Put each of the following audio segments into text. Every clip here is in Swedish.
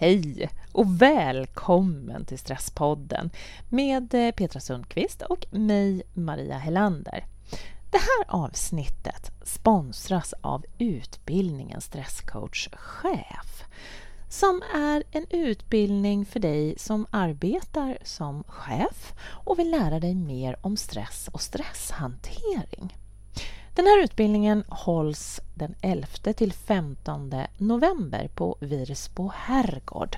Hej och välkommen till Stresspodden med eh, Petra Sundqvist och mig, Maria Helander. Det här avsnittet sponsras av utbildningen Stresscoach Chef som är en utbildning för dig som arbetar som chef och vill lära dig mer om stress och stresshantering. Den här utbildningen hålls den 11 till 15 november på Virsbo herrgård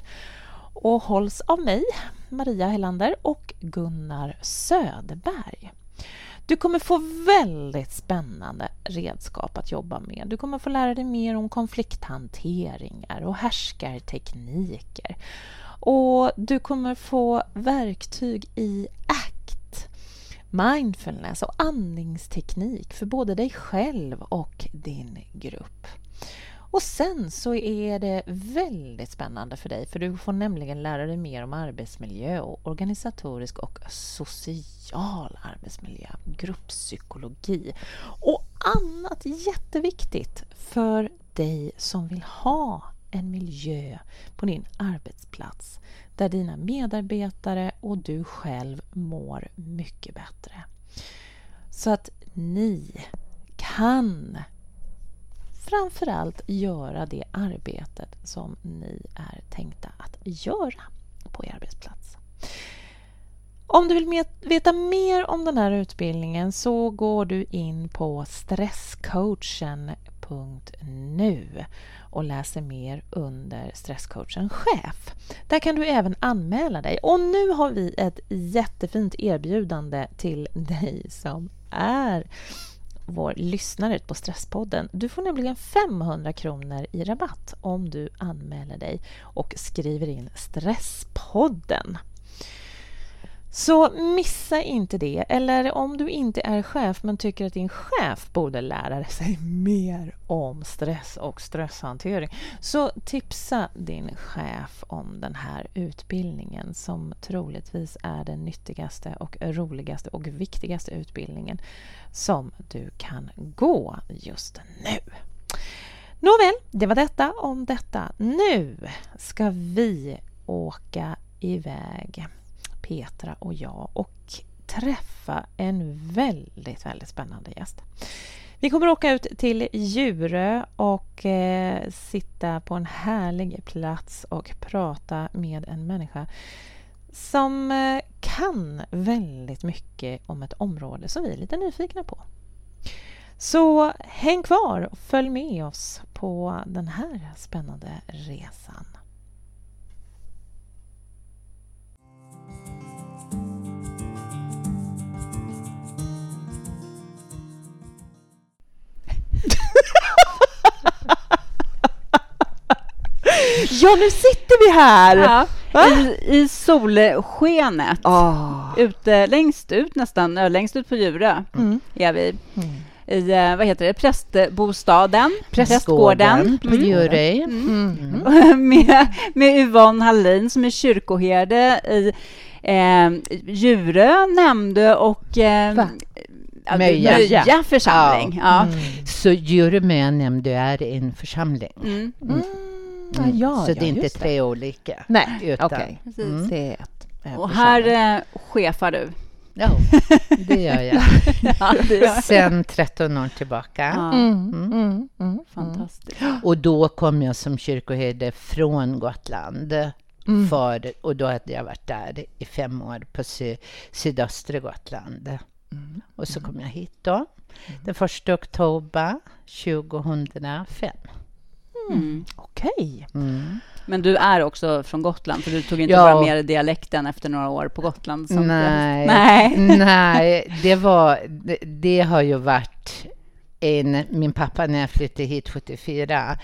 och hålls av mig, Maria Hellander och Gunnar Söderberg. Du kommer få väldigt spännande redskap att jobba med. Du kommer få lära dig mer om konflikthanteringar och härskartekniker. Och du kommer få verktyg i action mindfulness och andningsteknik för både dig själv och din grupp. Och sen så är det väldigt spännande för dig för du får nämligen lära dig mer om arbetsmiljö och organisatorisk och social arbetsmiljö, grupppsykologi och annat jätteviktigt för dig som vill ha en miljö på din arbetsplats där dina medarbetare och du själv mår mycket bättre. Så att ni kan framförallt göra det arbetet som ni är tänkta att göra på er arbetsplats. Om du vill veta mer om den här utbildningen så går du in på stresscoachen.nu och läser mer under Stresscoachen chef. Där kan du även anmäla dig. Och nu har vi ett jättefint erbjudande till dig som är vår lyssnare på Stresspodden. Du får nämligen 500 kronor i rabatt om du anmäler dig och skriver in Stresspodden. Så missa inte det. Eller om du inte är chef men tycker att din chef borde lära sig mer om stress och stresshantering så tipsa din chef om den här utbildningen som troligtvis är den nyttigaste och roligaste och viktigaste utbildningen som du kan gå just nu. Nåväl, det var detta om detta. Nu ska vi åka iväg Petra och jag och träffa en väldigt, väldigt spännande gäst. Vi kommer åka ut till Djurö och eh, sitta på en härlig plats och prata med en människa som eh, kan väldigt mycket om ett område som vi är lite nyfikna på. Så häng kvar och följ med oss på den här spännande resan. Ja, nu sitter vi här! Ja, i, I solskenet. Oh. Ute, längst ut nästan, längst ut på Djurö mm. är vi. Mm. I, eh, vad heter det, prästbostaden, prästgården, på mm. Djurö. Mm. Mm. med, med Yvonne Hallin som är kyrkoherde i eh, Djurö, Nämndö och eh, Möja. Möja församling. Ja. Ja. Mm. Så Djurö är en församling. Mm. Mm. Mm. Ja, så det är inte tre det. olika. Nej, okej. Okay. Mm. Det är ett, och här eh, chefar du. Ja, det gör jag. ja, det gör. Sen 13 år tillbaka. Ja. Mm, mm, mm, mm. Fantastiskt. Och då kom jag som kyrkoherde från Gotland. Mm. För, och då hade jag varit där i fem år på sy, sydöstra Gotland. Mm. Och så kom jag hit då, den första oktober 2005. Mm. Okej. Okay. Mm. Men du är också från Gotland, för du tog inte ja. bara med dialekten efter några år på Gotland? nej, nej. nej det, var, det, det har ju varit en, min pappa när jag flyttade hit 74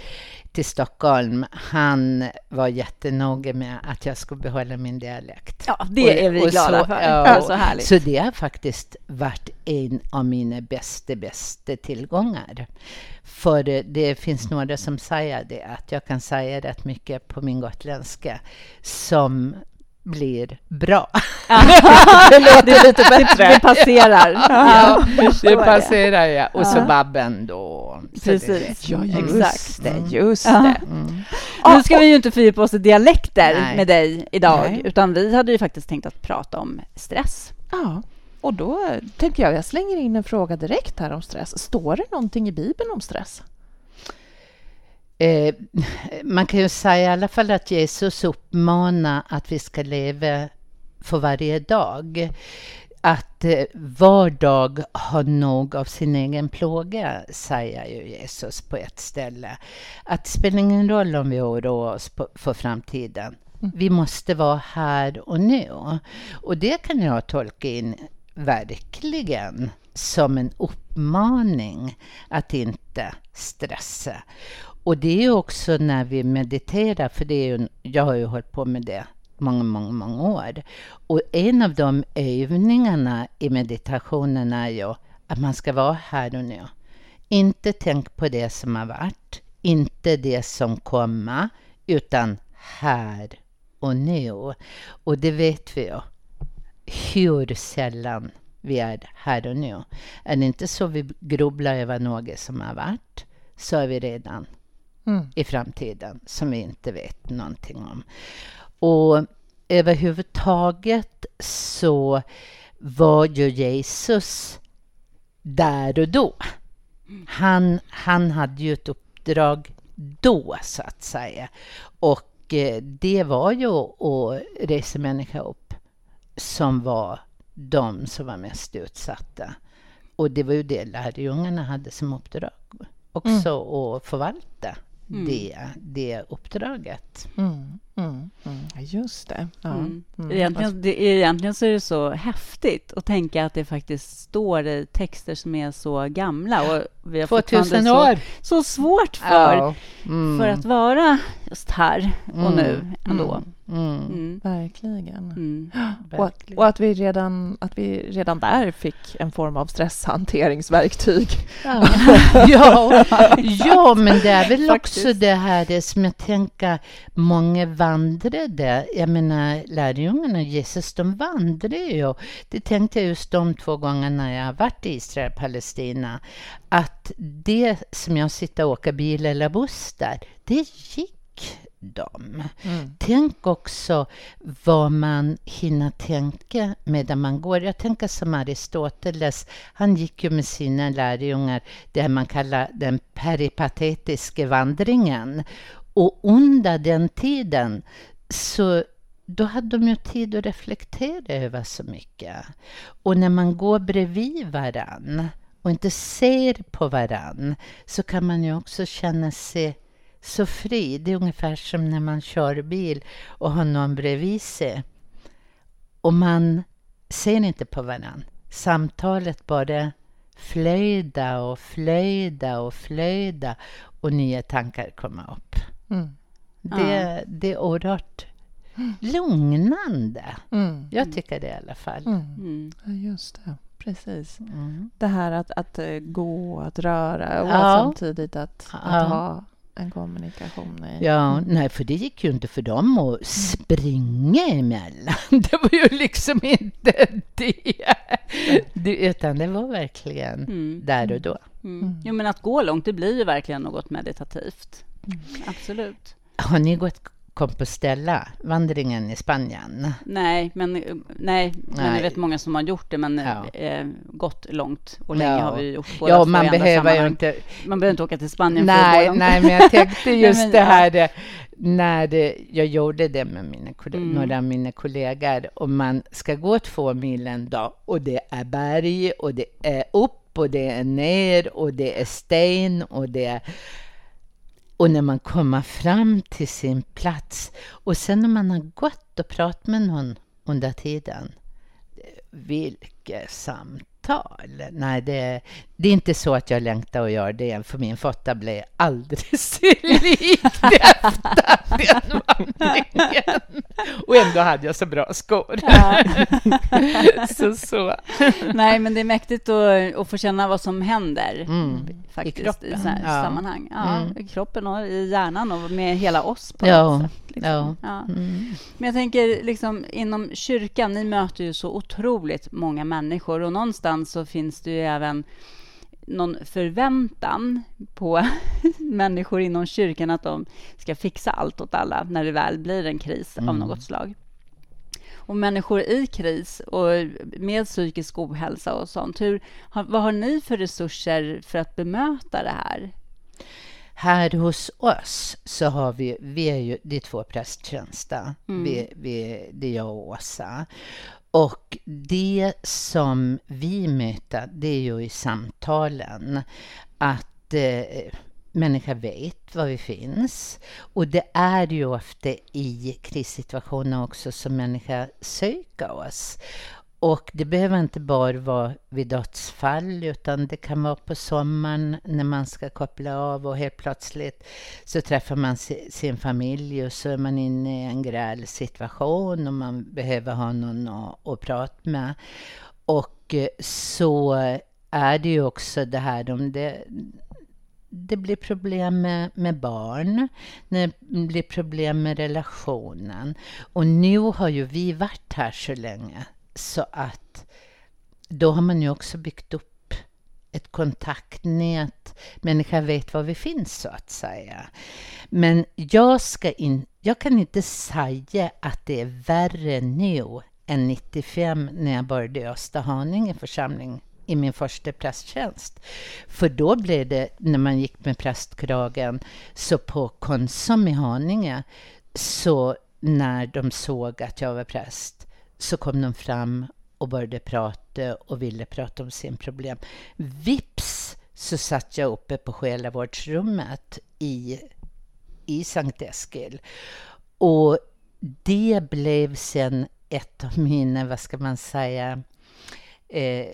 till Stockholm, han var jättenoga med att jag skulle behålla min dialekt. Ja, det är vi och glada så, för. Ja, så, härligt. så det har faktiskt varit en av mina bästa, bästa tillgångar. För det finns några som säger det, att jag kan säga rätt mycket på min gotländska som blir bra. det låter lite bättre. Det passerar. Ja, det passerar, ja. Och så Babben då. Precis. Ja, just Exakt. det. Just det. Mm. Nu ska vi ju inte fördjupa oss i dialekter Nej. med dig idag, Nej. utan vi hade ju faktiskt tänkt att prata om stress. Ja. Och då tänker jag, jag slänger in en fråga direkt här om stress. Står det någonting i Bibeln om stress? Eh, man kan ju säga i alla fall att Jesus uppmanar att vi ska leva för varje dag. Att eh, var dag har nog av sin egen plåga, säger ju Jesus på ett ställe. Att det spelar ingen roll om vi oroar oss på, för framtiden. Mm. Vi måste vara här och nu. Och det kan jag tolka in verkligen som en uppmaning att inte stressa. Och det är också när vi mediterar, för det är ju, jag har ju hållit på med det många, många, många år. Och en av de övningarna i meditationen är ju att man ska vara här och nu. Inte tänk på det som har varit, inte det som kommer, utan här och nu. Och det vet vi ju hur sällan vi är här och nu. Är det inte så vi grubblar över något som har varit, så är vi redan mm. i framtiden som vi inte vet någonting om. Och överhuvudtaget så var ju Jesus där och då. Han, han hade ju ett uppdrag då, så att säga. Och eh, det var ju att resa människor upp som var de som var mest utsatta. Och det var ju det lärjungarna hade som uppdrag också mm. att förvalta mm. det, det uppdraget. Mm. Mm. mm. Just det. Ja. Mm. Mm. Egentligen, det. Egentligen så är det så häftigt att tänka att det faktiskt står i texter som är så gamla. Och vi har 2000 år! Så, så svårt för, ja. för att vara just här och nu ändå. Mm. Mm. Verkligen. Mm. Och, att, och, att, vi redan, att vi redan där fick en form av stresshanteringsverktyg. Ja, ja, ja men det är väl också det här det som jag tänker många vandrade. Jag menar lärjungarna Jesus, de vandrade ju. Det tänkte jag just de två gångerna jag har varit i Israel och Palestina. Att det som jag sitter och åker bil eller buss där, det gick dem. Mm. Tänk också vad man hinner tänka medan man går. Jag tänker som Aristoteles, han gick ju med sina lärjungar det man kallar den peripatetiska vandringen. Och under den tiden så då hade de ju tid att reflektera över så mycket. Och när man går bredvid varann och inte ser på varann så kan man ju också känna sig så fri. Det är ungefär som när man kör bil och har någon bredvid sig. Och man ser inte på varann. Samtalet bara flöjda och flöjda och flöjda och nya tankar kommer upp. Mm. Det, ja. det är oerhört lugnande. Mm. Jag tycker det i alla fall. Mm. mm. Ja, just det. Precis. Mm. Det här att, att eh, gå, att röra och ja. samtidigt att, att ha en kommunikation i... Ja, nej, för det gick ju inte för dem att springa emellan. Det var ju liksom inte det. det utan det var verkligen mm. där och då. Mm. mm. Jo, men att gå långt, det blir ju verkligen något meditativt. Mm. Absolut. Har ni gått Compostela, vandringen i Spanien? Nej, men, nej, nej. men jag vet många som har gjort det, men ja. eh, gått långt och länge ja. har vi gjort båda Ja, man behöver ju inte... Man behöver inte åka till Spanien nej, för att gå långt. Nej, men jag tänkte just men, det här ja. när det, jag gjorde det med mina, mm. några av mina kollegor och man ska gå två mil en dag och det är berg och det är upp och det är ner och det är sten och det är och när man kommer fram till sin plats och sen när man har gått och pratat med någon under tiden. Vilket samtal! Nej, det, det är inte så att jag längtar och gör det, för min fotta blir aldrig sig lik den vandringen. Och ändå hade jag så bra skor. Ja. så, så. Nej, men det är mäktigt att, att få känna vad som händer mm. faktiskt, i, kroppen. i så här ja. sammanhang. Ja, mm. I kroppen och i hjärnan och med hela oss på ja. något sätt. Liksom. Ja. Mm. Men jag tänker liksom inom kyrkan, ni möter ju så otroligt många människor och någonstans så finns det ju även någon förväntan på människor inom kyrkan att de ska fixa allt åt alla när det väl blir en kris mm. av något slag. Och människor i kris och med psykisk ohälsa och sånt, hur, vad har ni för resurser för att bemöta det här? Här hos oss så har vi, vi är ju, det är två prästtjänster. Mm. Vi, vi, det är jag och Åsa. Och det som vi möter, det är ju i samtalen att eh, människor vet var vi finns. Och det är ju ofta i krissituationer också som människor söker oss. Och det behöver inte bara vara vid dödsfall, utan det kan vara på sommaren när man ska koppla av och helt plötsligt så träffar man sin familj och så är man inne i en gräl situation och man behöver ha någon att, att prata med. Och eh, så är det ju också det här om det det blir problem med, med barn, det blir problem med relationen. Och nu har ju vi varit här så länge så att då har man ju också byggt upp ett kontaktnät. Människor vet var vi finns, så att säga. Men jag, ska in, jag kan inte säga att det är värre nu än 95 när jag började i Österhaninge församling i min första prästtjänst. För då blev det, när man gick med prästkragen, så på Konsum i Haninge, så när de såg att jag var präst, så kom de fram och började prata och ville prata om sin problem. Vips så satt jag uppe på själavårdsrummet i, i Sankt Eskil. Och det blev sen ett av mina, vad ska man säga, eh,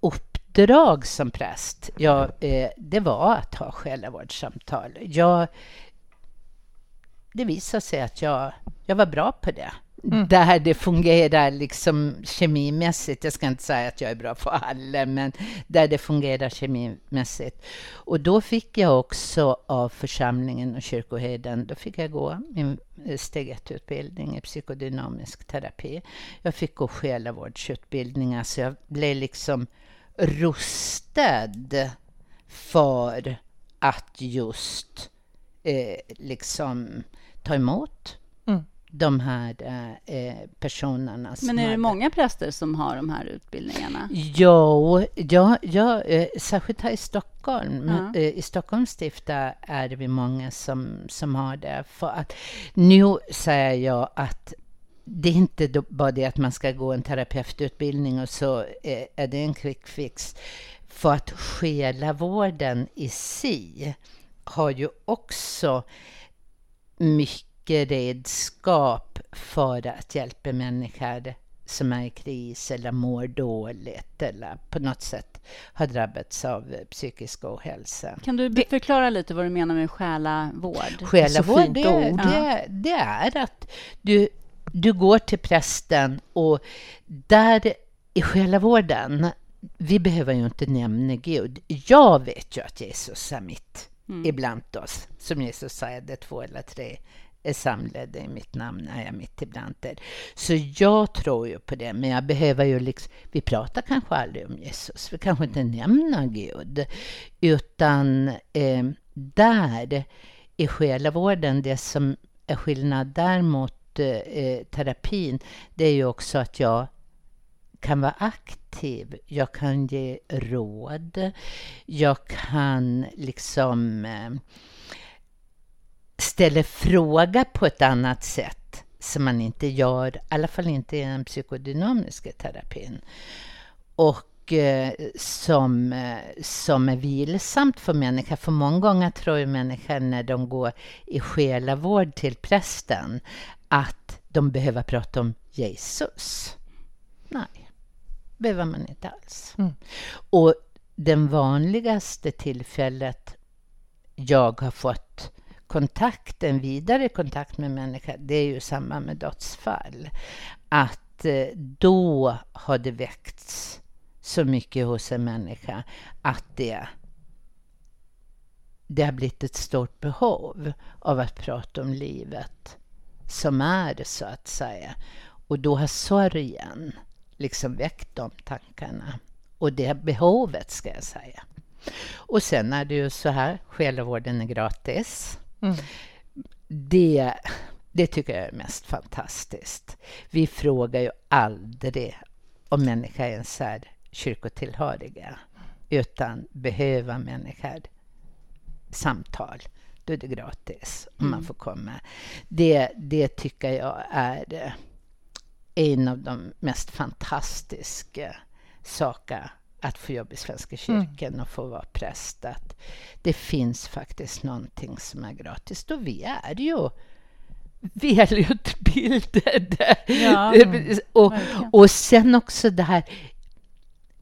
uppdrag som präst. Ja, eh, det var att ha själavårdssamtal. Jag, det visade sig att jag, jag var bra på det. Mm. Där det fungerar liksom kemimässigt. Jag ska inte säga att jag är bra på alla, men där det fungerar kemimässigt. Och då fick jag också av församlingen och kyrkoherden, då fick jag gå min steg ett-utbildning i psykodynamisk terapi. Jag fick gå själavårdsutbildningar, så jag blev liksom rustad för att just eh, liksom ta emot de här eh, personerna. Men är det många präster som har de här utbildningarna? Jo, ja, ja, eh, särskilt här i Stockholm. Ja. Eh, I Stockholms stift är det många som, som har det. För att nu säger jag att det är inte bara det att man ska gå en terapeututbildning och så är det en quick fix. För att själavården i sig har ju också mycket redskap för att hjälpa människor som är i kris eller mår dåligt eller på något sätt har drabbats av psykisk ohälsa. Kan du förklara lite vad du menar med själavård? Själavård, det, det, det, är att du, du går till prästen och där i själavården, vi behöver ju inte nämna Gud. Jag vet ju att Jesus är mitt mm. ibland oss, som Jesus säger, det två eller tre är samlade i mitt namn är jag mitt ibland er. Så jag tror ju på det, men jag behöver ju liksom, vi pratar kanske aldrig om Jesus, vi kanske inte nämner Gud, utan eh, där i själavården, det som är skillnad där mot eh, terapin, det är ju också att jag kan vara aktiv, jag kan ge råd, jag kan liksom eh, ställer fråga på ett annat sätt som man inte gör, i alla fall inte i den psykodynamiska terapin. Och eh, som, eh, som är vilsamt för människor. För många gånger tror ju människor när de går i själavård till prästen att de behöver prata om Jesus. Nej, behöver man inte alls. Mm. Och den vanligaste tillfället jag har fått kontakten, vidare kontakt med människa, det är ju samma med dödsfall. Att eh, då har det väckts så mycket hos en människa att det, det har blivit ett stort behov av att prata om livet som är, så att säga. Och då har sorgen liksom väckt de tankarna. Och det behovet, ska jag säga. Och sen är det ju så här, själavården är gratis. Mm. Det, det tycker jag är mest fantastiskt. Vi frågar ju aldrig om människor ens är kyrkotillhöriga, utan behöver människor samtal, då är det gratis om mm. man får komma. Det, det tycker jag är en av de mest fantastiska saker att få jobba i Svenska mm. kyrkan mm. och få vara präst. Att det finns faktiskt någonting som är gratis. Och vi är ju välutbildade. Ja, och, och sen också det här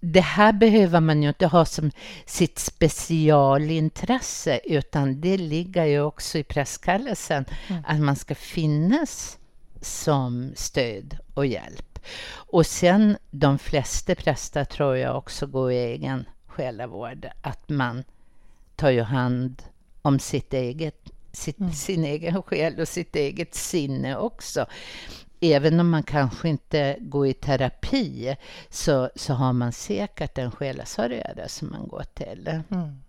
det här behöver man ju inte ha som sitt specialintresse, utan det ligger ju också i prästkallelsen, mm. att man ska finnas som stöd och hjälp. Och sen de flesta präster tror jag också går i egen själavård, att man tar ju hand om sitt eget, sitt, mm. sin egen själ och sitt eget sinne också. Även om man kanske inte går i terapi så, så har man säkert en själasörjare som man går till. Mm.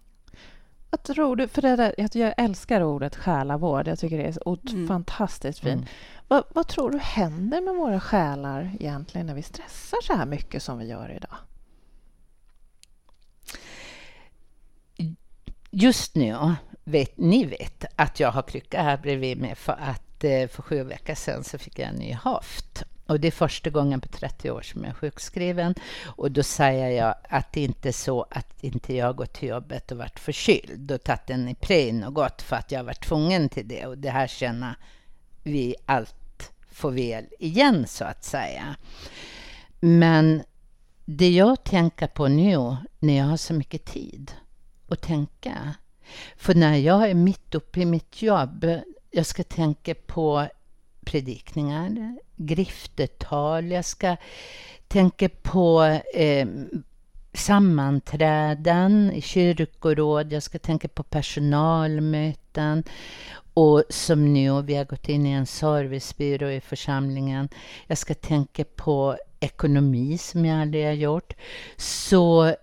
Vad tror du, för det där, jag älskar ordet själavård, jag tycker det är så mm. fantastiskt fint. Mm. Vad, vad, tror du händer med våra själar egentligen när vi stressar så här mycket som vi gör idag? Just nu vet ni vet att jag har krycka här bredvid mig för att eh, för sju veckor sedan så fick jag en ny haft. Och det är första gången på 30 år som jag är sjukskriven. Och då säger jag att det inte är så att inte jag gått till jobbet och varit förkyld och tagit en Ipren och gått för att jag varit tvungen till det. Och det här känner vi allt får väl igen, så att säga. Men det jag tänker på nu, när jag har så mycket tid att tänka, för när jag är mitt uppe i mitt jobb, jag ska tänka på predikningar, griftetal, jag ska tänka på eh, sammanträden i kyrkoråd, jag ska tänka på personalmöten och som nu, vi har gått in i en servicebyrå i församlingen. Jag ska tänka på ekonomi som jag aldrig har gjort. Så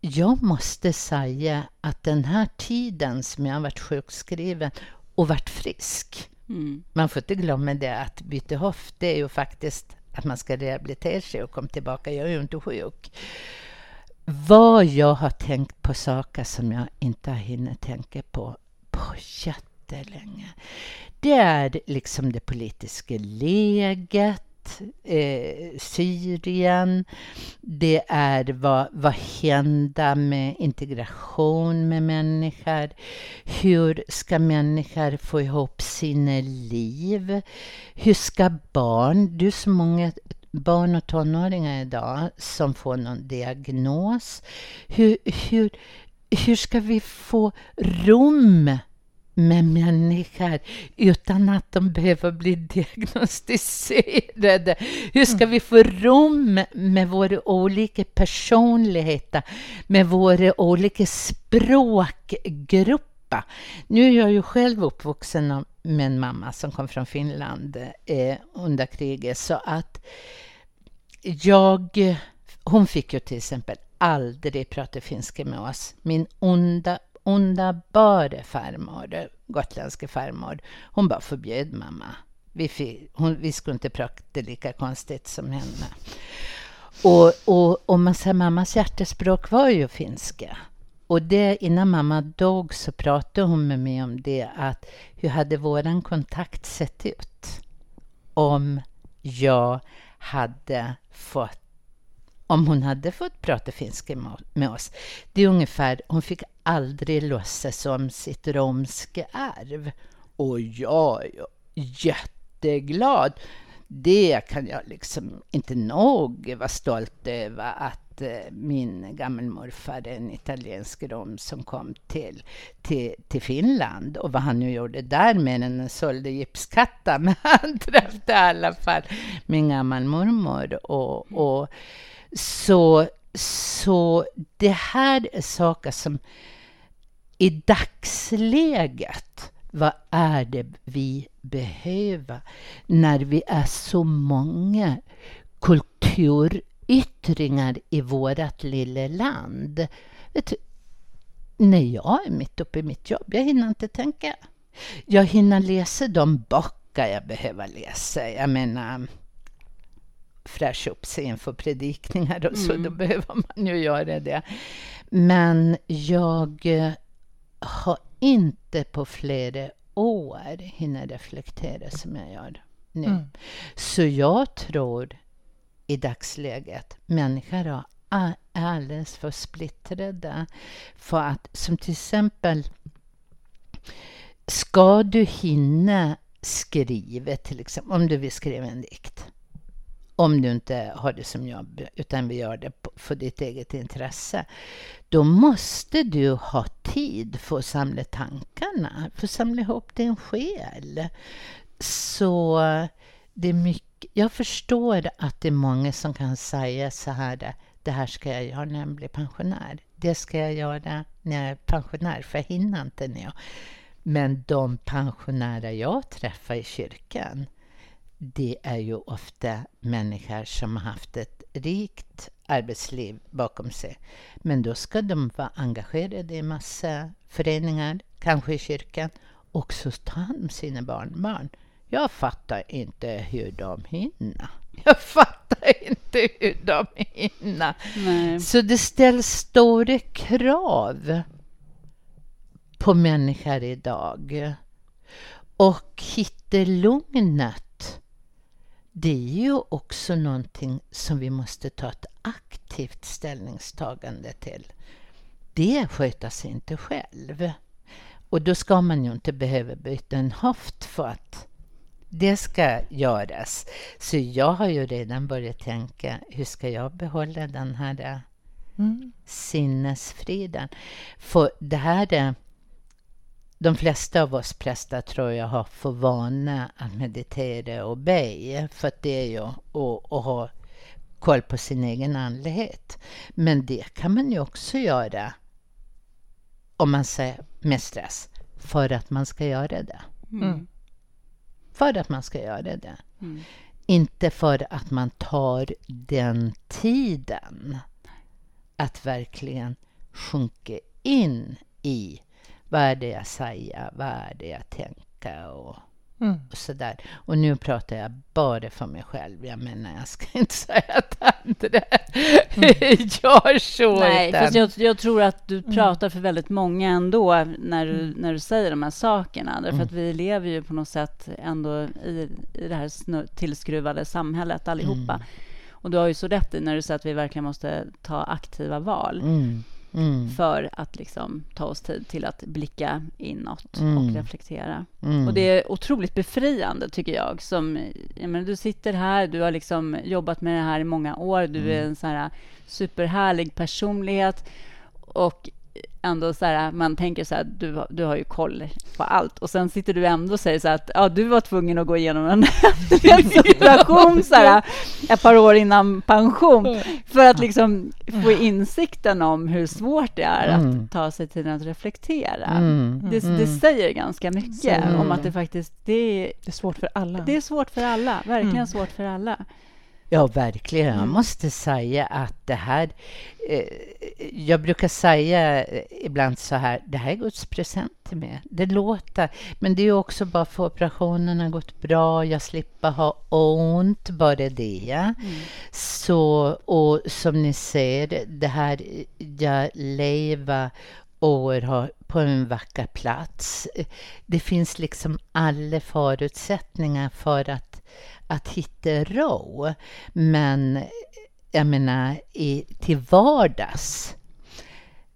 jag måste säga att den här tiden som jag har varit sjukskriven och varit frisk. Mm. Man får inte glömma det att byta höft, det är ju faktiskt att man ska rehabilitera sig och komma tillbaka. Jag är ju inte sjuk. Vad jag har tänkt på saker som jag inte har hunnit tänka på på jättelänge. Det är liksom det politiska läget, eh, Syrien. Det är vad, vad händer med integration med människor? Hur ska människor få ihop sina liv? Hur ska barn, du så många barn och tonåringar idag som får någon diagnos. Hur, hur, hur ska vi få rum med människor utan att de behöver bli diagnostiserade? Hur ska vi få rum med våra olika personligheter, med våra olika språkgrupper? Nu är jag ju själv uppvuxen med en mamma som kom från Finland eh, under kriget, så att jag... Hon fick ju till exempel aldrig prata finska med oss. Min onda underbara farmor, gotländska farmor, hon bara förbjöd mamma. Vi, fick, hon, vi skulle inte prata lika konstigt som henne. Och, och, och man säger, mammas hjärtespråk var ju finska. Och det, innan mamma dog så pratade hon med mig om det, att hur hade vår kontakt sett ut om jag hade fått om hon hade fått prata finska med oss. Det är ungefär, hon fick aldrig låtsas om sitt romska arv. Och jag är jätteglad. det kan jag liksom inte nog vara stolt över att eh, min gammelmorfar, en italiensk rom som kom till, till, till Finland och vad han nu gjorde där med den sålde gipskatta men han träffade i alla fall min gammelmormor och, och så, så det här är saker som i dagsläget, vad är det vi behöver när vi är så många kulturyttringar i vårt lilla land? Vet du, när jag är mitt uppe i mitt jobb, jag hinner inte tänka. Jag hinner läsa de böcker jag behöver läsa. Jag menar, fräscha upp sig inför predikningar och så, mm. då behöver man ju göra det. Men jag har inte på flera år hinner reflektera som jag gör nu. Mm. Så jag tror i dagsläget människor är alldeles för splittrade. För att, som till exempel, ska du hinna skriva, till exempel, om du vill skriva en dikt, om du inte har det som jobb, utan vi gör det för ditt eget intresse, då måste du ha tid för att samla tankarna, för att samla ihop din själ. Så det är mycket, jag förstår att det är många som kan säga så här, det här ska jag göra när jag blir pensionär. Det ska jag göra när jag är pensionär, för jag hinner inte nu. Men de pensionärer jag träffar i kyrkan, det är ju ofta människor som har haft ett rikt arbetsliv bakom sig. Men då ska de vara engagerade i massa föreningar, kanske i kyrkan, och så ta hand om sina barnbarn. Jag fattar inte hur de hinner. Jag fattar inte hur de hinner. Nej. Så det ställs stora krav på människor idag. Och hitta lugnet det är ju också någonting som vi måste ta ett aktivt ställningstagande till. Det sköter sig inte själv. Och då ska man ju inte behöva byta en höft för att det ska göras. Så jag har ju redan börjat tänka, hur ska jag behålla den här mm. sinnesfriden? För det här är de flesta av oss präster tror jag har för vana att meditera och be, för det är ju att, att ha koll på sin egen andlighet. Men det kan man ju också göra om man säger med stress, för att man ska göra det. Mm. För att man ska göra det. Mm. Inte för att man tar den tiden att verkligen sjunka in i vad är det jag säger? Vad är det jag tänker? Och, mm. och sådär. Och nu pratar jag bara för mig själv. Jag menar, jag ska inte säga att andra mm. gör så. Nej, utan... fast jag, jag, tror att du mm. pratar för väldigt många ändå när du, mm. när du säger de här sakerna. Därför att vi lever ju på något sätt ändå i, i det här tillskruvade samhället allihopa. Och du har ju så rätt i när du säger att vi verkligen måste ta aktiva val. Mm. Mm. för att liksom ta oss tid till att blicka inåt mm. och reflektera. Mm. Och Det är otroligt befriande, tycker jag. Som, jag menar, du sitter här, du har liksom jobbat med det här i många år. Du är mm. en så här superhärlig personlighet. Och ändå så här, man tänker så här, du, du har ju koll på allt. Och sen sitter du ändå och säger så här att ja, du var tvungen att gå igenom en, en situation så här, ett par år innan pension för att liksom få insikten om hur svårt det är att mm. ta sig tiden att reflektera. Mm. Det, det, mm. säger ganska mycket mm. om att det faktiskt det är, det är svårt för alla. Det är svårt för alla, verkligen mm. svårt för alla. Ja, verkligen. Jag mm. måste säga att det här... Eh, jag brukar säga ibland så här, det här är Guds present till mig. Det låter, men det är också bara för operationen har gått bra, jag slipper ha ont, bara det. Mm. Så, och som ni ser, det här, jag lever och på en vacker plats. Det finns liksom alla förutsättningar för att att hitta ro. Men jag menar, i, till vardags,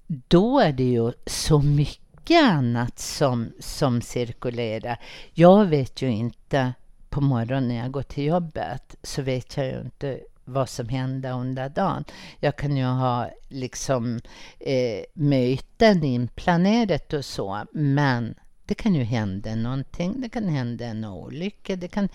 då är det ju så mycket annat som, som cirkulerar. Jag vet ju inte på morgonen när jag går till jobbet så vet jag ju inte vad som händer under dagen. Jag kan ju ha liksom eh, möten inplanerat och så, men det kan ju hända någonting. Det kan hända en olycka. Det kan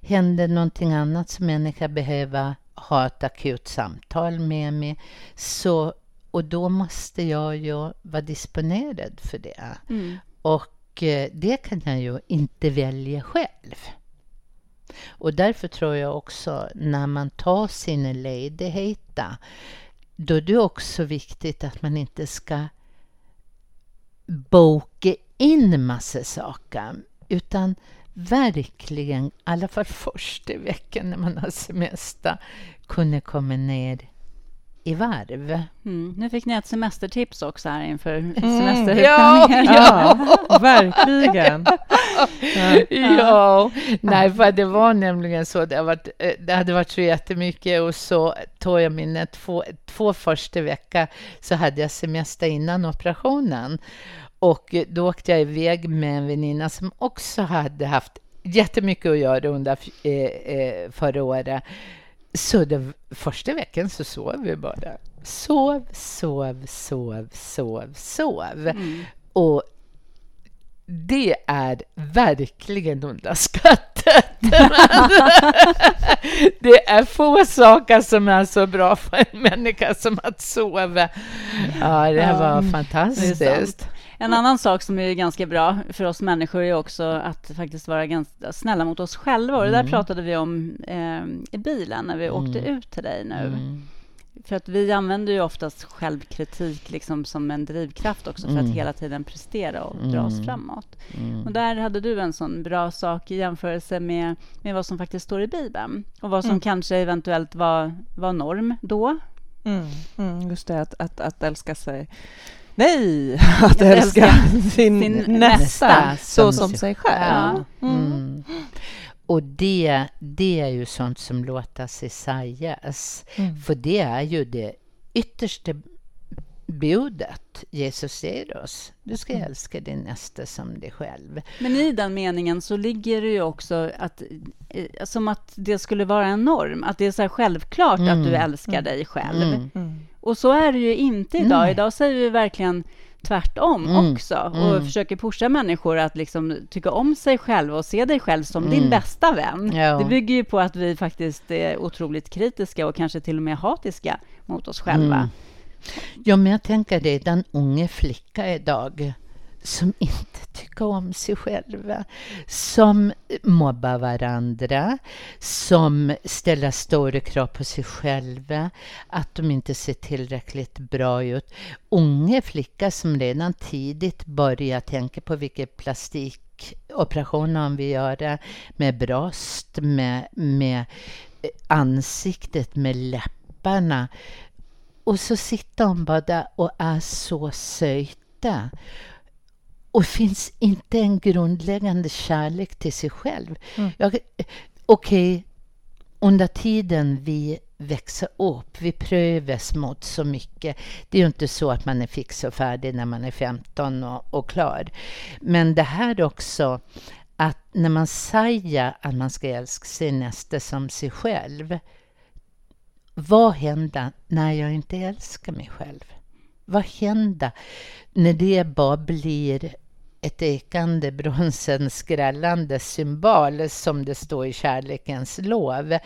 hända någonting annat som människa behöver ha ett akut samtal med mig. Så, och då måste jag ju vara disponerad för det. Mm. Och eh, det kan jag ju inte välja själv. Och därför tror jag också när man tar sina ledigheter, då är det också viktigt att man inte ska boka in massa saker, utan verkligen, i alla fall första veckan när man har semester, kunna komma ner i varv. Mm. Nu fick ni ett semestertips också här inför mm. semesterplaneringen. Ja, ja, verkligen. ja. ja, nej, för det var nämligen så. Det, varit, eh, det hade varit så jättemycket och så tog jag mina två, två första veckor så hade jag semester innan operationen. Och då åkte jag iväg med en väninna som också hade haft jättemycket att göra under eh, eh, förra året. Så det, första veckan så sov vi bara. Sov, sov, sov, sov, sov. Mm. Och det är verkligen underskattat. det är få saker som är så bra för en människa som att sova. Ja, det var mm. fantastiskt. En annan sak som är ganska bra för oss människor är också att faktiskt vara ganska snälla mot oss själva. Och det där mm. pratade vi om eh, i bilen när vi mm. åkte ut till dig nu. Mm. För att vi använder ju oftast självkritik liksom som en drivkraft också för att mm. hela tiden prestera och dra oss mm. framåt. Mm. Och där hade du en sån bra sak i jämförelse med, med vad som faktiskt står i Bibeln och vad som kanske eventuellt var, var norm då. just det, att, att, att älska sig Nej, att älska sin, sin nästa så som, som sig själv. Ja. Mm. Mm. Och det, det är ju sånt som låter sig sägas. Mm. För det är ju det yttersta budet Jesus ger oss. Du ska mm. älska din nästa som dig själv. Men i den meningen så ligger det ju också att, eh, som att det skulle vara en norm. Att det är så självklart mm. att du mm. älskar mm. dig själv. Mm. Och så är det ju inte idag. Idag säger vi verkligen tvärtom mm. också och mm. försöker pusha människor att liksom tycka om sig själva och se dig själv som mm. din bästa vän. Ja. Det bygger ju på att vi faktiskt är otroligt kritiska och kanske till och med hatiska mot oss själva. Ja, men jag tänker redan unga flicka idag som inte tycker om sig själva, som mobbar varandra, som ställer stora krav på sig själva, att de inte ser tillräckligt bra ut. Unga flickor som redan tidigt börjar tänka på vilken plastikoperationer de vill göra med bröst, med, med ansiktet, med läpparna. Och så sitter de bara där och är så söta och finns inte en grundläggande kärlek till sig själv. Mm. Okej, okay, under tiden vi växer upp, vi prövas mot så mycket. Det är ju inte så att man är fix och färdig när man är 15 och, och klar. Men det här också, att när man säger att man ska älska sin nästa som sig själv, vad händer när jag inte älskar mig själv? Vad händer när det bara blir ett ekande bronsens skrällande symbol som det står i kärlekens lov.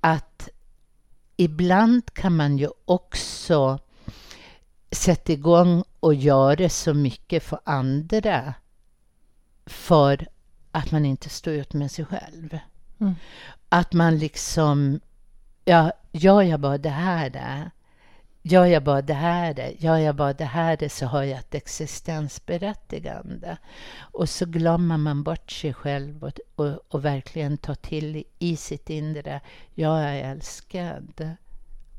Att ibland kan man ju också sätta igång och göra så mycket för andra för att man inte står ut med sig själv. Mm. Att man liksom, ja, gör jag bara det här, Gör jag bara det här, gör jag bara det här så har jag ett existensberättigande. Och så glömmer man bort sig själv och, och, och verkligen tar till i sitt inre, jag är älskad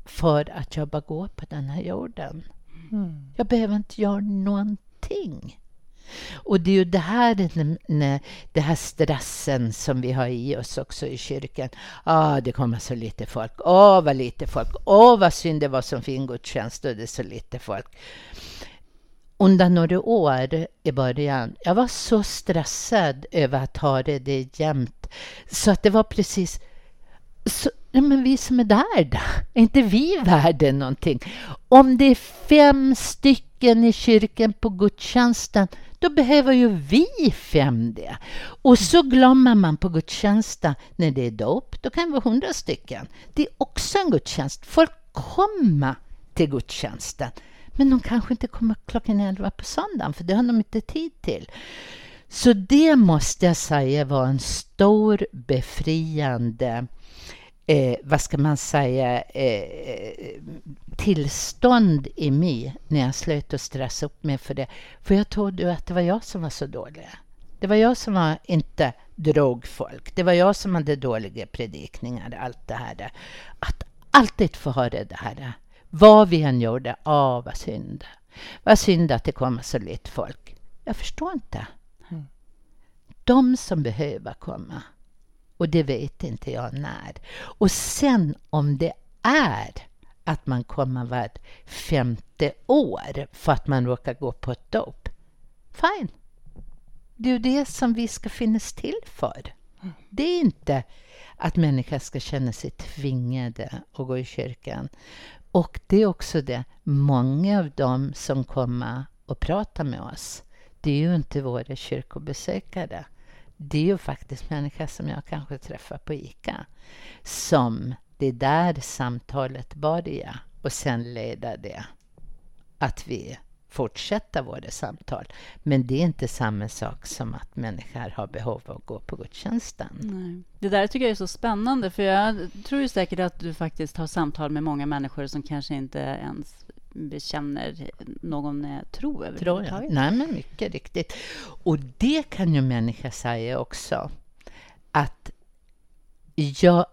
för att jag bara går på den här jorden. Mm. Jag behöver inte göra någonting. Och det är ju det här, det här stressen som vi har i oss också i kyrkan. Ah, det kommer så lite folk. Åh, oh, vad lite folk. Åh, oh, vad synd det var som fin gudstjänst och det är så lite folk. Under några år i början, jag var så stressad över att ha det, det jämt Så att det var precis... Så, ja, men vi som är där då? Är inte vi värda någonting? Om det är fem stycken i kyrkan på gudstjänsten då behöver ju vi fem det. Och så glömmer man på gudstjänsten när det är dop, då kan det vara hundra stycken. Det är också en gudstjänst. Folk kommer till gudstjänsten. Men de kanske inte kommer klockan elva på söndagen, för det har de inte tid till. Så det måste jag säga var en stor befriande eh, vad ska man säga, eh, eh tillstånd i mig när jag slöt att stressa upp mig för det. För jag trodde att det var jag som var så dålig. Det var jag som var inte drog folk. Det var jag som hade dåliga predikningar, allt det här. Att alltid få höra det här. Vad vi än gjorde, ah, vad synd. Vad synd att det kommer så lite folk. Jag förstår inte. Mm. De som behöver komma, och det vet inte jag när. Och sen om det är att man kommer vart femte år för att man råkar gå på ett dop. Fine. Det är ju det som vi ska finnas till för. Det är inte att människor ska känna sig tvingade att gå i kyrkan. Och det är också det, många av dem som kommer och pratar med oss, det är ju inte våra kyrkobesökare det är ju faktiskt människor som jag kanske träffar på ICA som det där samtalet börjar och sen leder det att vi fortsätter våra samtal. Men det är inte samma sak som att människor har behov av att gå på gudstjänsten. Nej. Det där tycker jag är så spännande, för jag tror ju säkert att du faktiskt har samtal med många människor som kanske inte ens bekänner någon eh, tro överhuvudtaget. Nej, men mycket riktigt. Och det kan ju människor säga också. Att jag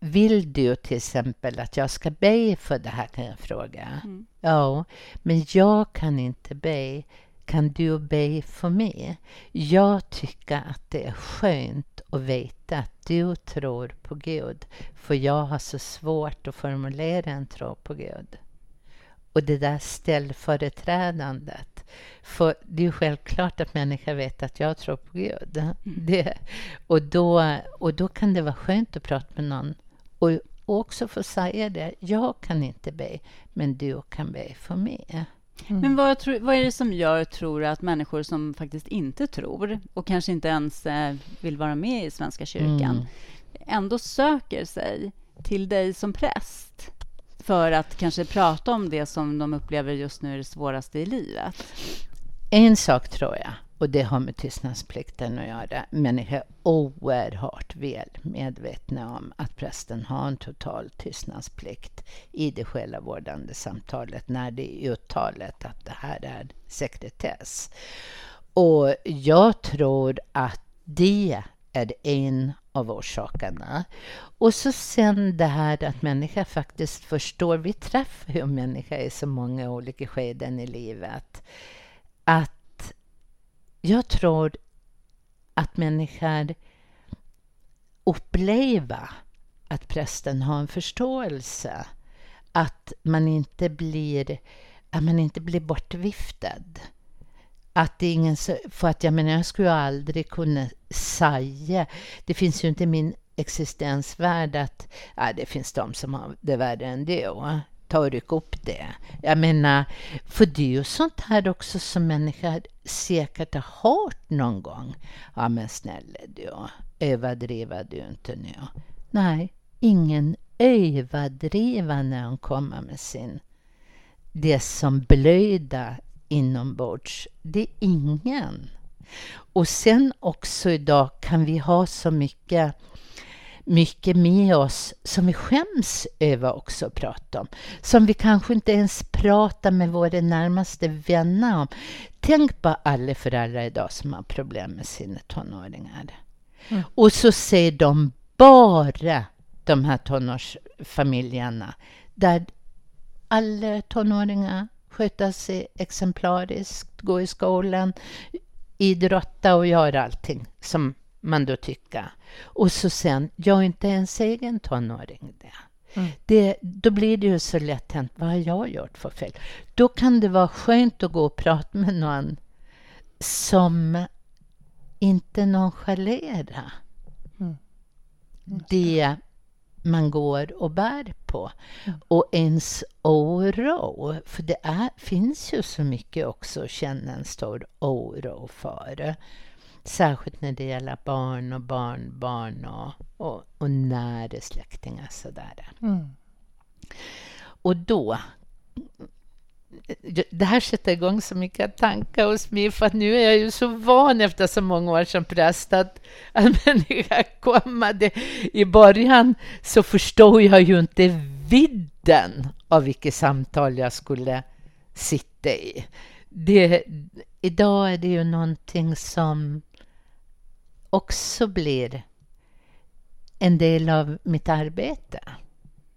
vill du till exempel att jag ska be för det här, kan jag fråga. Mm. Ja, men jag kan inte be. Kan du be för mig? Jag tycker att det är skönt att veta att du tror på Gud, för jag har så svårt att formulera en tro på Gud och det där ställföreträdandet. För det är självklart att människor vet att jag tror på Gud. Mm. Det, och, då, och då kan det vara skönt att prata med någon och, också få säga det. Jag kan inte be, men du kan be för mig. Mm. Men vad, tror, vad, är det som gör, tror att människor som faktiskt inte tror och kanske inte ens eh, vill vara med i Svenska kyrkan mm. ändå söker sig till dig som präst? för att kanske prata om det som de upplever just nu är det svåraste i livet? En sak tror jag, och det har med tystnadsplikten att göra. Människor är oerhört väl medvetna om att prästen har en total tystnadsplikt i det själavårdande samtalet när det är uttalat att det här är sekretess. Och jag tror att det är en av orsakerna. Och så sen det här att människor faktiskt förstår. Vi träffar ju människor i så många olika skeden i livet. Att jag tror att människor upplever att prästen har en förståelse. Att man inte blir, att man inte blir bortviftad. Att det är ingen, för att jag menar, jag skulle aldrig kunna säga, det finns ju inte i min existensvärld att ja, det finns de som har det värre än det. Och, ta och ryck upp det. Jag menar, för det är ju sånt här också som människor säkert har hört någon gång. Ja, men snälla du, överdriva du inte nu? Nej, ingen överdriver när hon kommer med sin det som blöder inombords. Det är ingen. Och sen också idag kan vi ha så mycket mycket med oss som vi skäms över också att prata om. Som vi kanske inte ens pratar med våra närmaste vänner om. Tänk på alla föräldrar idag som har problem med sina tonåringar. Mm. Och så ser de bara de här tonårsfamiljerna där alla tonåringar sköta sig exemplariskt, gå i skolan, idrotta och göra allting som man då tycker. Och så sen, jag är inte ens egen tonåring det. Mm. det. Då blir det ju så lätt hänt, vad har jag gjort för fel? Då kan det vara skönt att gå och prata med någon som inte nonchalerar det man går och bär på. Mm. Och ens oro, för det är, finns ju så mycket också att känna en stor oro för. Särskilt när det gäller barn och barnbarn och, och, och nära släktingar. Sådär. Mm. Och då det här sätter igång så mycket tankar hos mig, för att nu är jag ju så van efter så många år som präst att en människa kommer. Det, I början så förstod jag ju inte vidden av vilket samtal jag skulle sitta i. Det, idag är det ju någonting som också blir en del av mitt arbete.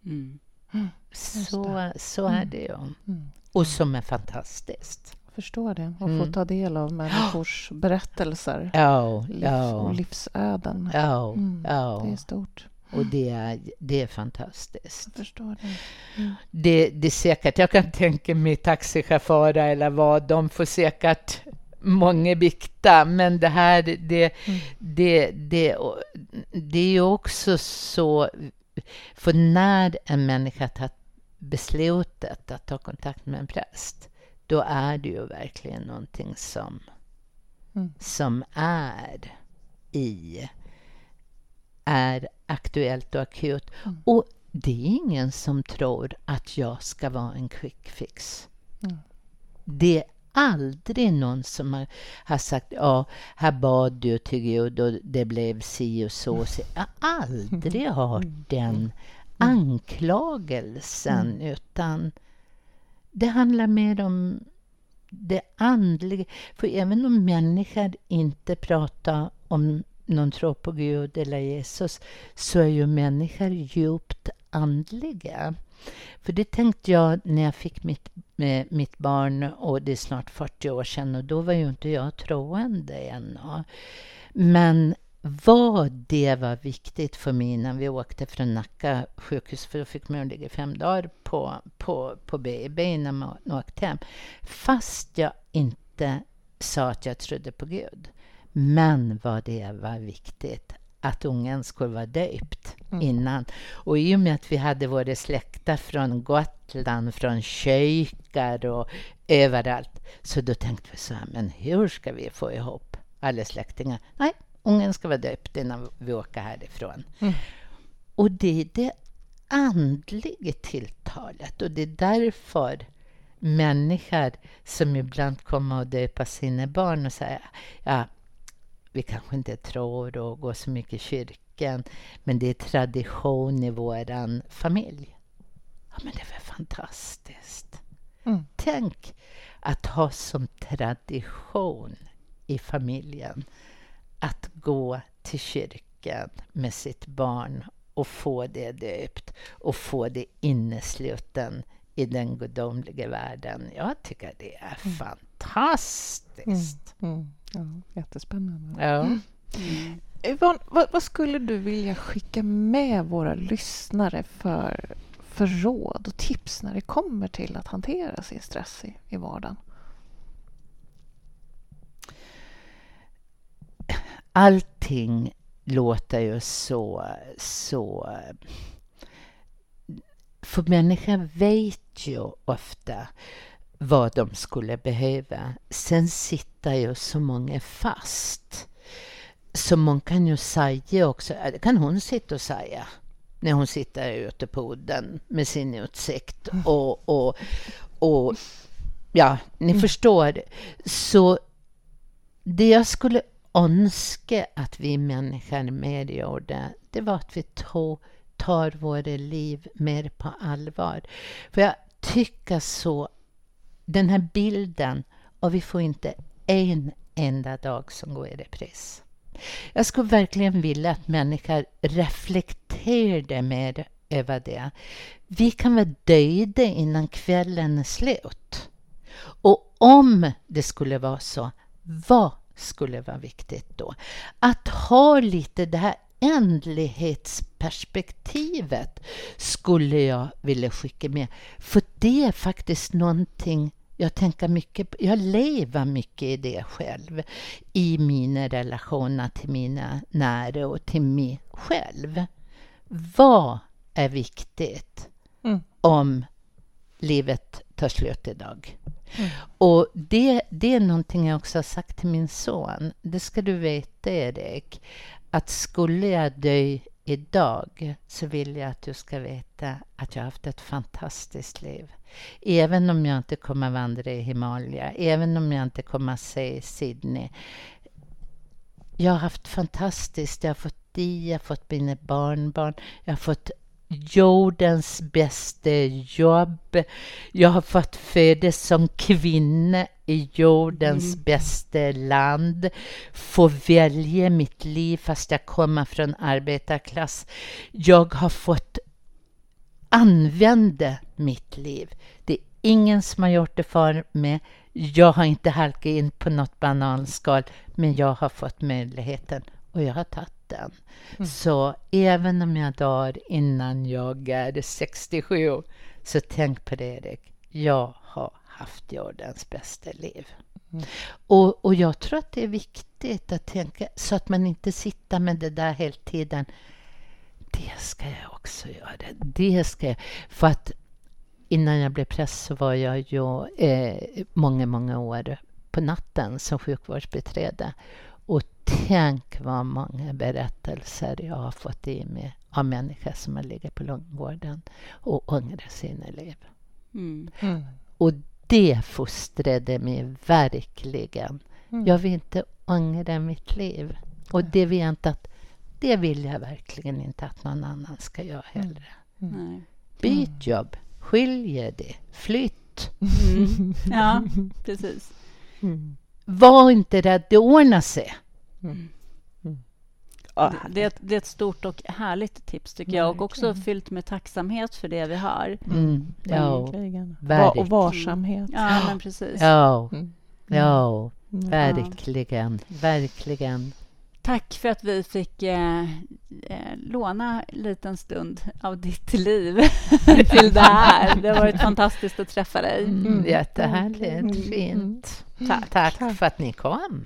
Mm. Mm, så, så är mm. det ju. Mm. Och som är fantastiskt. Jag förstår det. Och mm. få ta del av människors berättelser ja, Liv, ja. och livsöden. Mm. ja. Det är stort. Och det är, det är fantastiskt. Jag förstår det. Mm. det. Det är säkert, jag kan tänka mig taxichaufförer eller vad, de får säkert många vikta, men det här, det, mm. det, det, det är ju också så... För när en människa tar beslutet att ta kontakt med en präst, då är det ju verkligen någonting som, mm. som är i är aktuellt och akut. Mm. Och det är ingen som tror att jag ska vara en quick fix. Mm. Det aldrig någon som har, har sagt ja, här bad du till Gud och det blev si och så. Jag har aldrig hört den Mm. anklagelsen, mm. utan det handlar mer om det andliga. För även om människor inte pratar om någon tror på Gud eller Jesus, så är ju människor djupt andliga. För det tänkte jag när jag fick mitt, med mitt barn, och det är snart 40 år sedan, och då var ju inte jag troende ännu. Men vad det var viktigt för mig när vi åkte från Nacka sjukhus, för då fick man ligga fem dagar på, på, på BB innan man åkte hem. Fast jag inte sa att jag trodde på Gud. Men vad det var viktigt att ungen skulle vara döpt mm. innan. Och i och med att vi hade våra släkter från Gotland, från kyrkor och överallt, så då tänkte vi så här, men hur ska vi få ihop alla släktingar? Nej, ungen ska vara döpt innan vi åker härifrån. Mm. Och det är det andliga tilltalet och det är därför människor som ibland kommer och döpa sina barn och säger ja, vi kanske inte tror och går så mycket i kyrkan, men det är tradition i vår familj. Ja, men det är väl fantastiskt. Mm. Tänk att ha som tradition i familjen att gå till kyrkan med sitt barn och få det döpt och få det innesluten i den gudomliga världen. Jag tycker det är mm. fantastiskt. Mm. Ja, jättespännande. Ja. Mm. Yvonne, vad, vad, skulle du vilja skicka med våra lyssnare för, för råd och tips när det kommer till att hantera sin stress i, i vardagen? allting låter ju så, så... För människor vet ju ofta vad de skulle behöva. Sen sitter ju så många fast. Så man kan ju säga också, det kan hon sitta och säga när hon sitter ute på udden med sin utsikt. Och, och, och ja, ni mm. förstår. Så det jag skulle önska att vi människor mer gjorde, det var att vi tog, tar våra liv mer på allvar. För jag tycker så, den här bilden, och vi får inte en enda dag som går i repris. Jag skulle verkligen vilja att människor reflekterade mer över det. Vi kan vara döda innan kvällen är slut. Och om det skulle vara så, vad skulle vara viktigt då. Att ha lite det här ändlighetsperspektivet skulle jag vilja skicka med. För det är faktiskt någonting jag tänker mycket på. Jag lever mycket i det själv. I mina relationer till mina nära och till mig själv. vad är viktigt mm. om livet tar slut idag? Mm. Och det, det är någonting jag också har sagt till min son. Det ska du veta, Erik, att skulle jag dö idag så vill jag att du ska veta att jag har haft ett fantastiskt liv. Även om jag inte kommer vandra i Himalaya, även om jag inte kommer se Sydney. Jag har haft fantastiskt. Jag har fått dig, jag har fått mina barnbarn, jag har fått jordens bästa jobb. Jag har fått födas som kvinna i jordens mm. bästa land. Få välja mitt liv fast jag kommer från arbetarklass. Jag har fått använda mitt liv. Det är ingen som har gjort det för mig. Jag har inte halkat in på något bananskal, men jag har fått möjligheten och jag har tagit den. Mm. Så även om jag dör innan jag är 67, så tänk på det, Erik. Jag har haft jordens bästa liv. Mm. Och, och jag tror att det är viktigt att tänka så att man inte sitter med det där hela tiden. Det ska jag också göra. Det ska jag. För att innan jag blev präst så var jag ju eh, många, många år på natten som sjukvårdsbiträde. Tänk vad många berättelser jag har fått i mig av människor som har legat på långvården och ångrar sina liv. Mm. Mm. Och det fostrade mig verkligen. Mm. Jag vill inte ångra mitt liv. Och det vill jag inte att det vill jag verkligen inte att någon annan ska göra heller. Mm. Mm. Byt jobb, skilj dig, flytt. Mm. Ja, precis. Var inte rädd, det ordnar sig. Mm. Det, det, är ett, det, är ett, stort och härligt tips, tycker jag. Och också fyllt med tacksamhet för det vi har. Mm. Ja, Va och varsamhet. Ja, men precis. Ja, mm. ja verkligen. Verkligen. Tack för att vi fick eh, eh, låna en liten stund av ditt liv till det här. Det har varit fantastiskt att träffa dig. Mm, jättehärligt. Mm. Fint. Tack. Tack för att ni kom.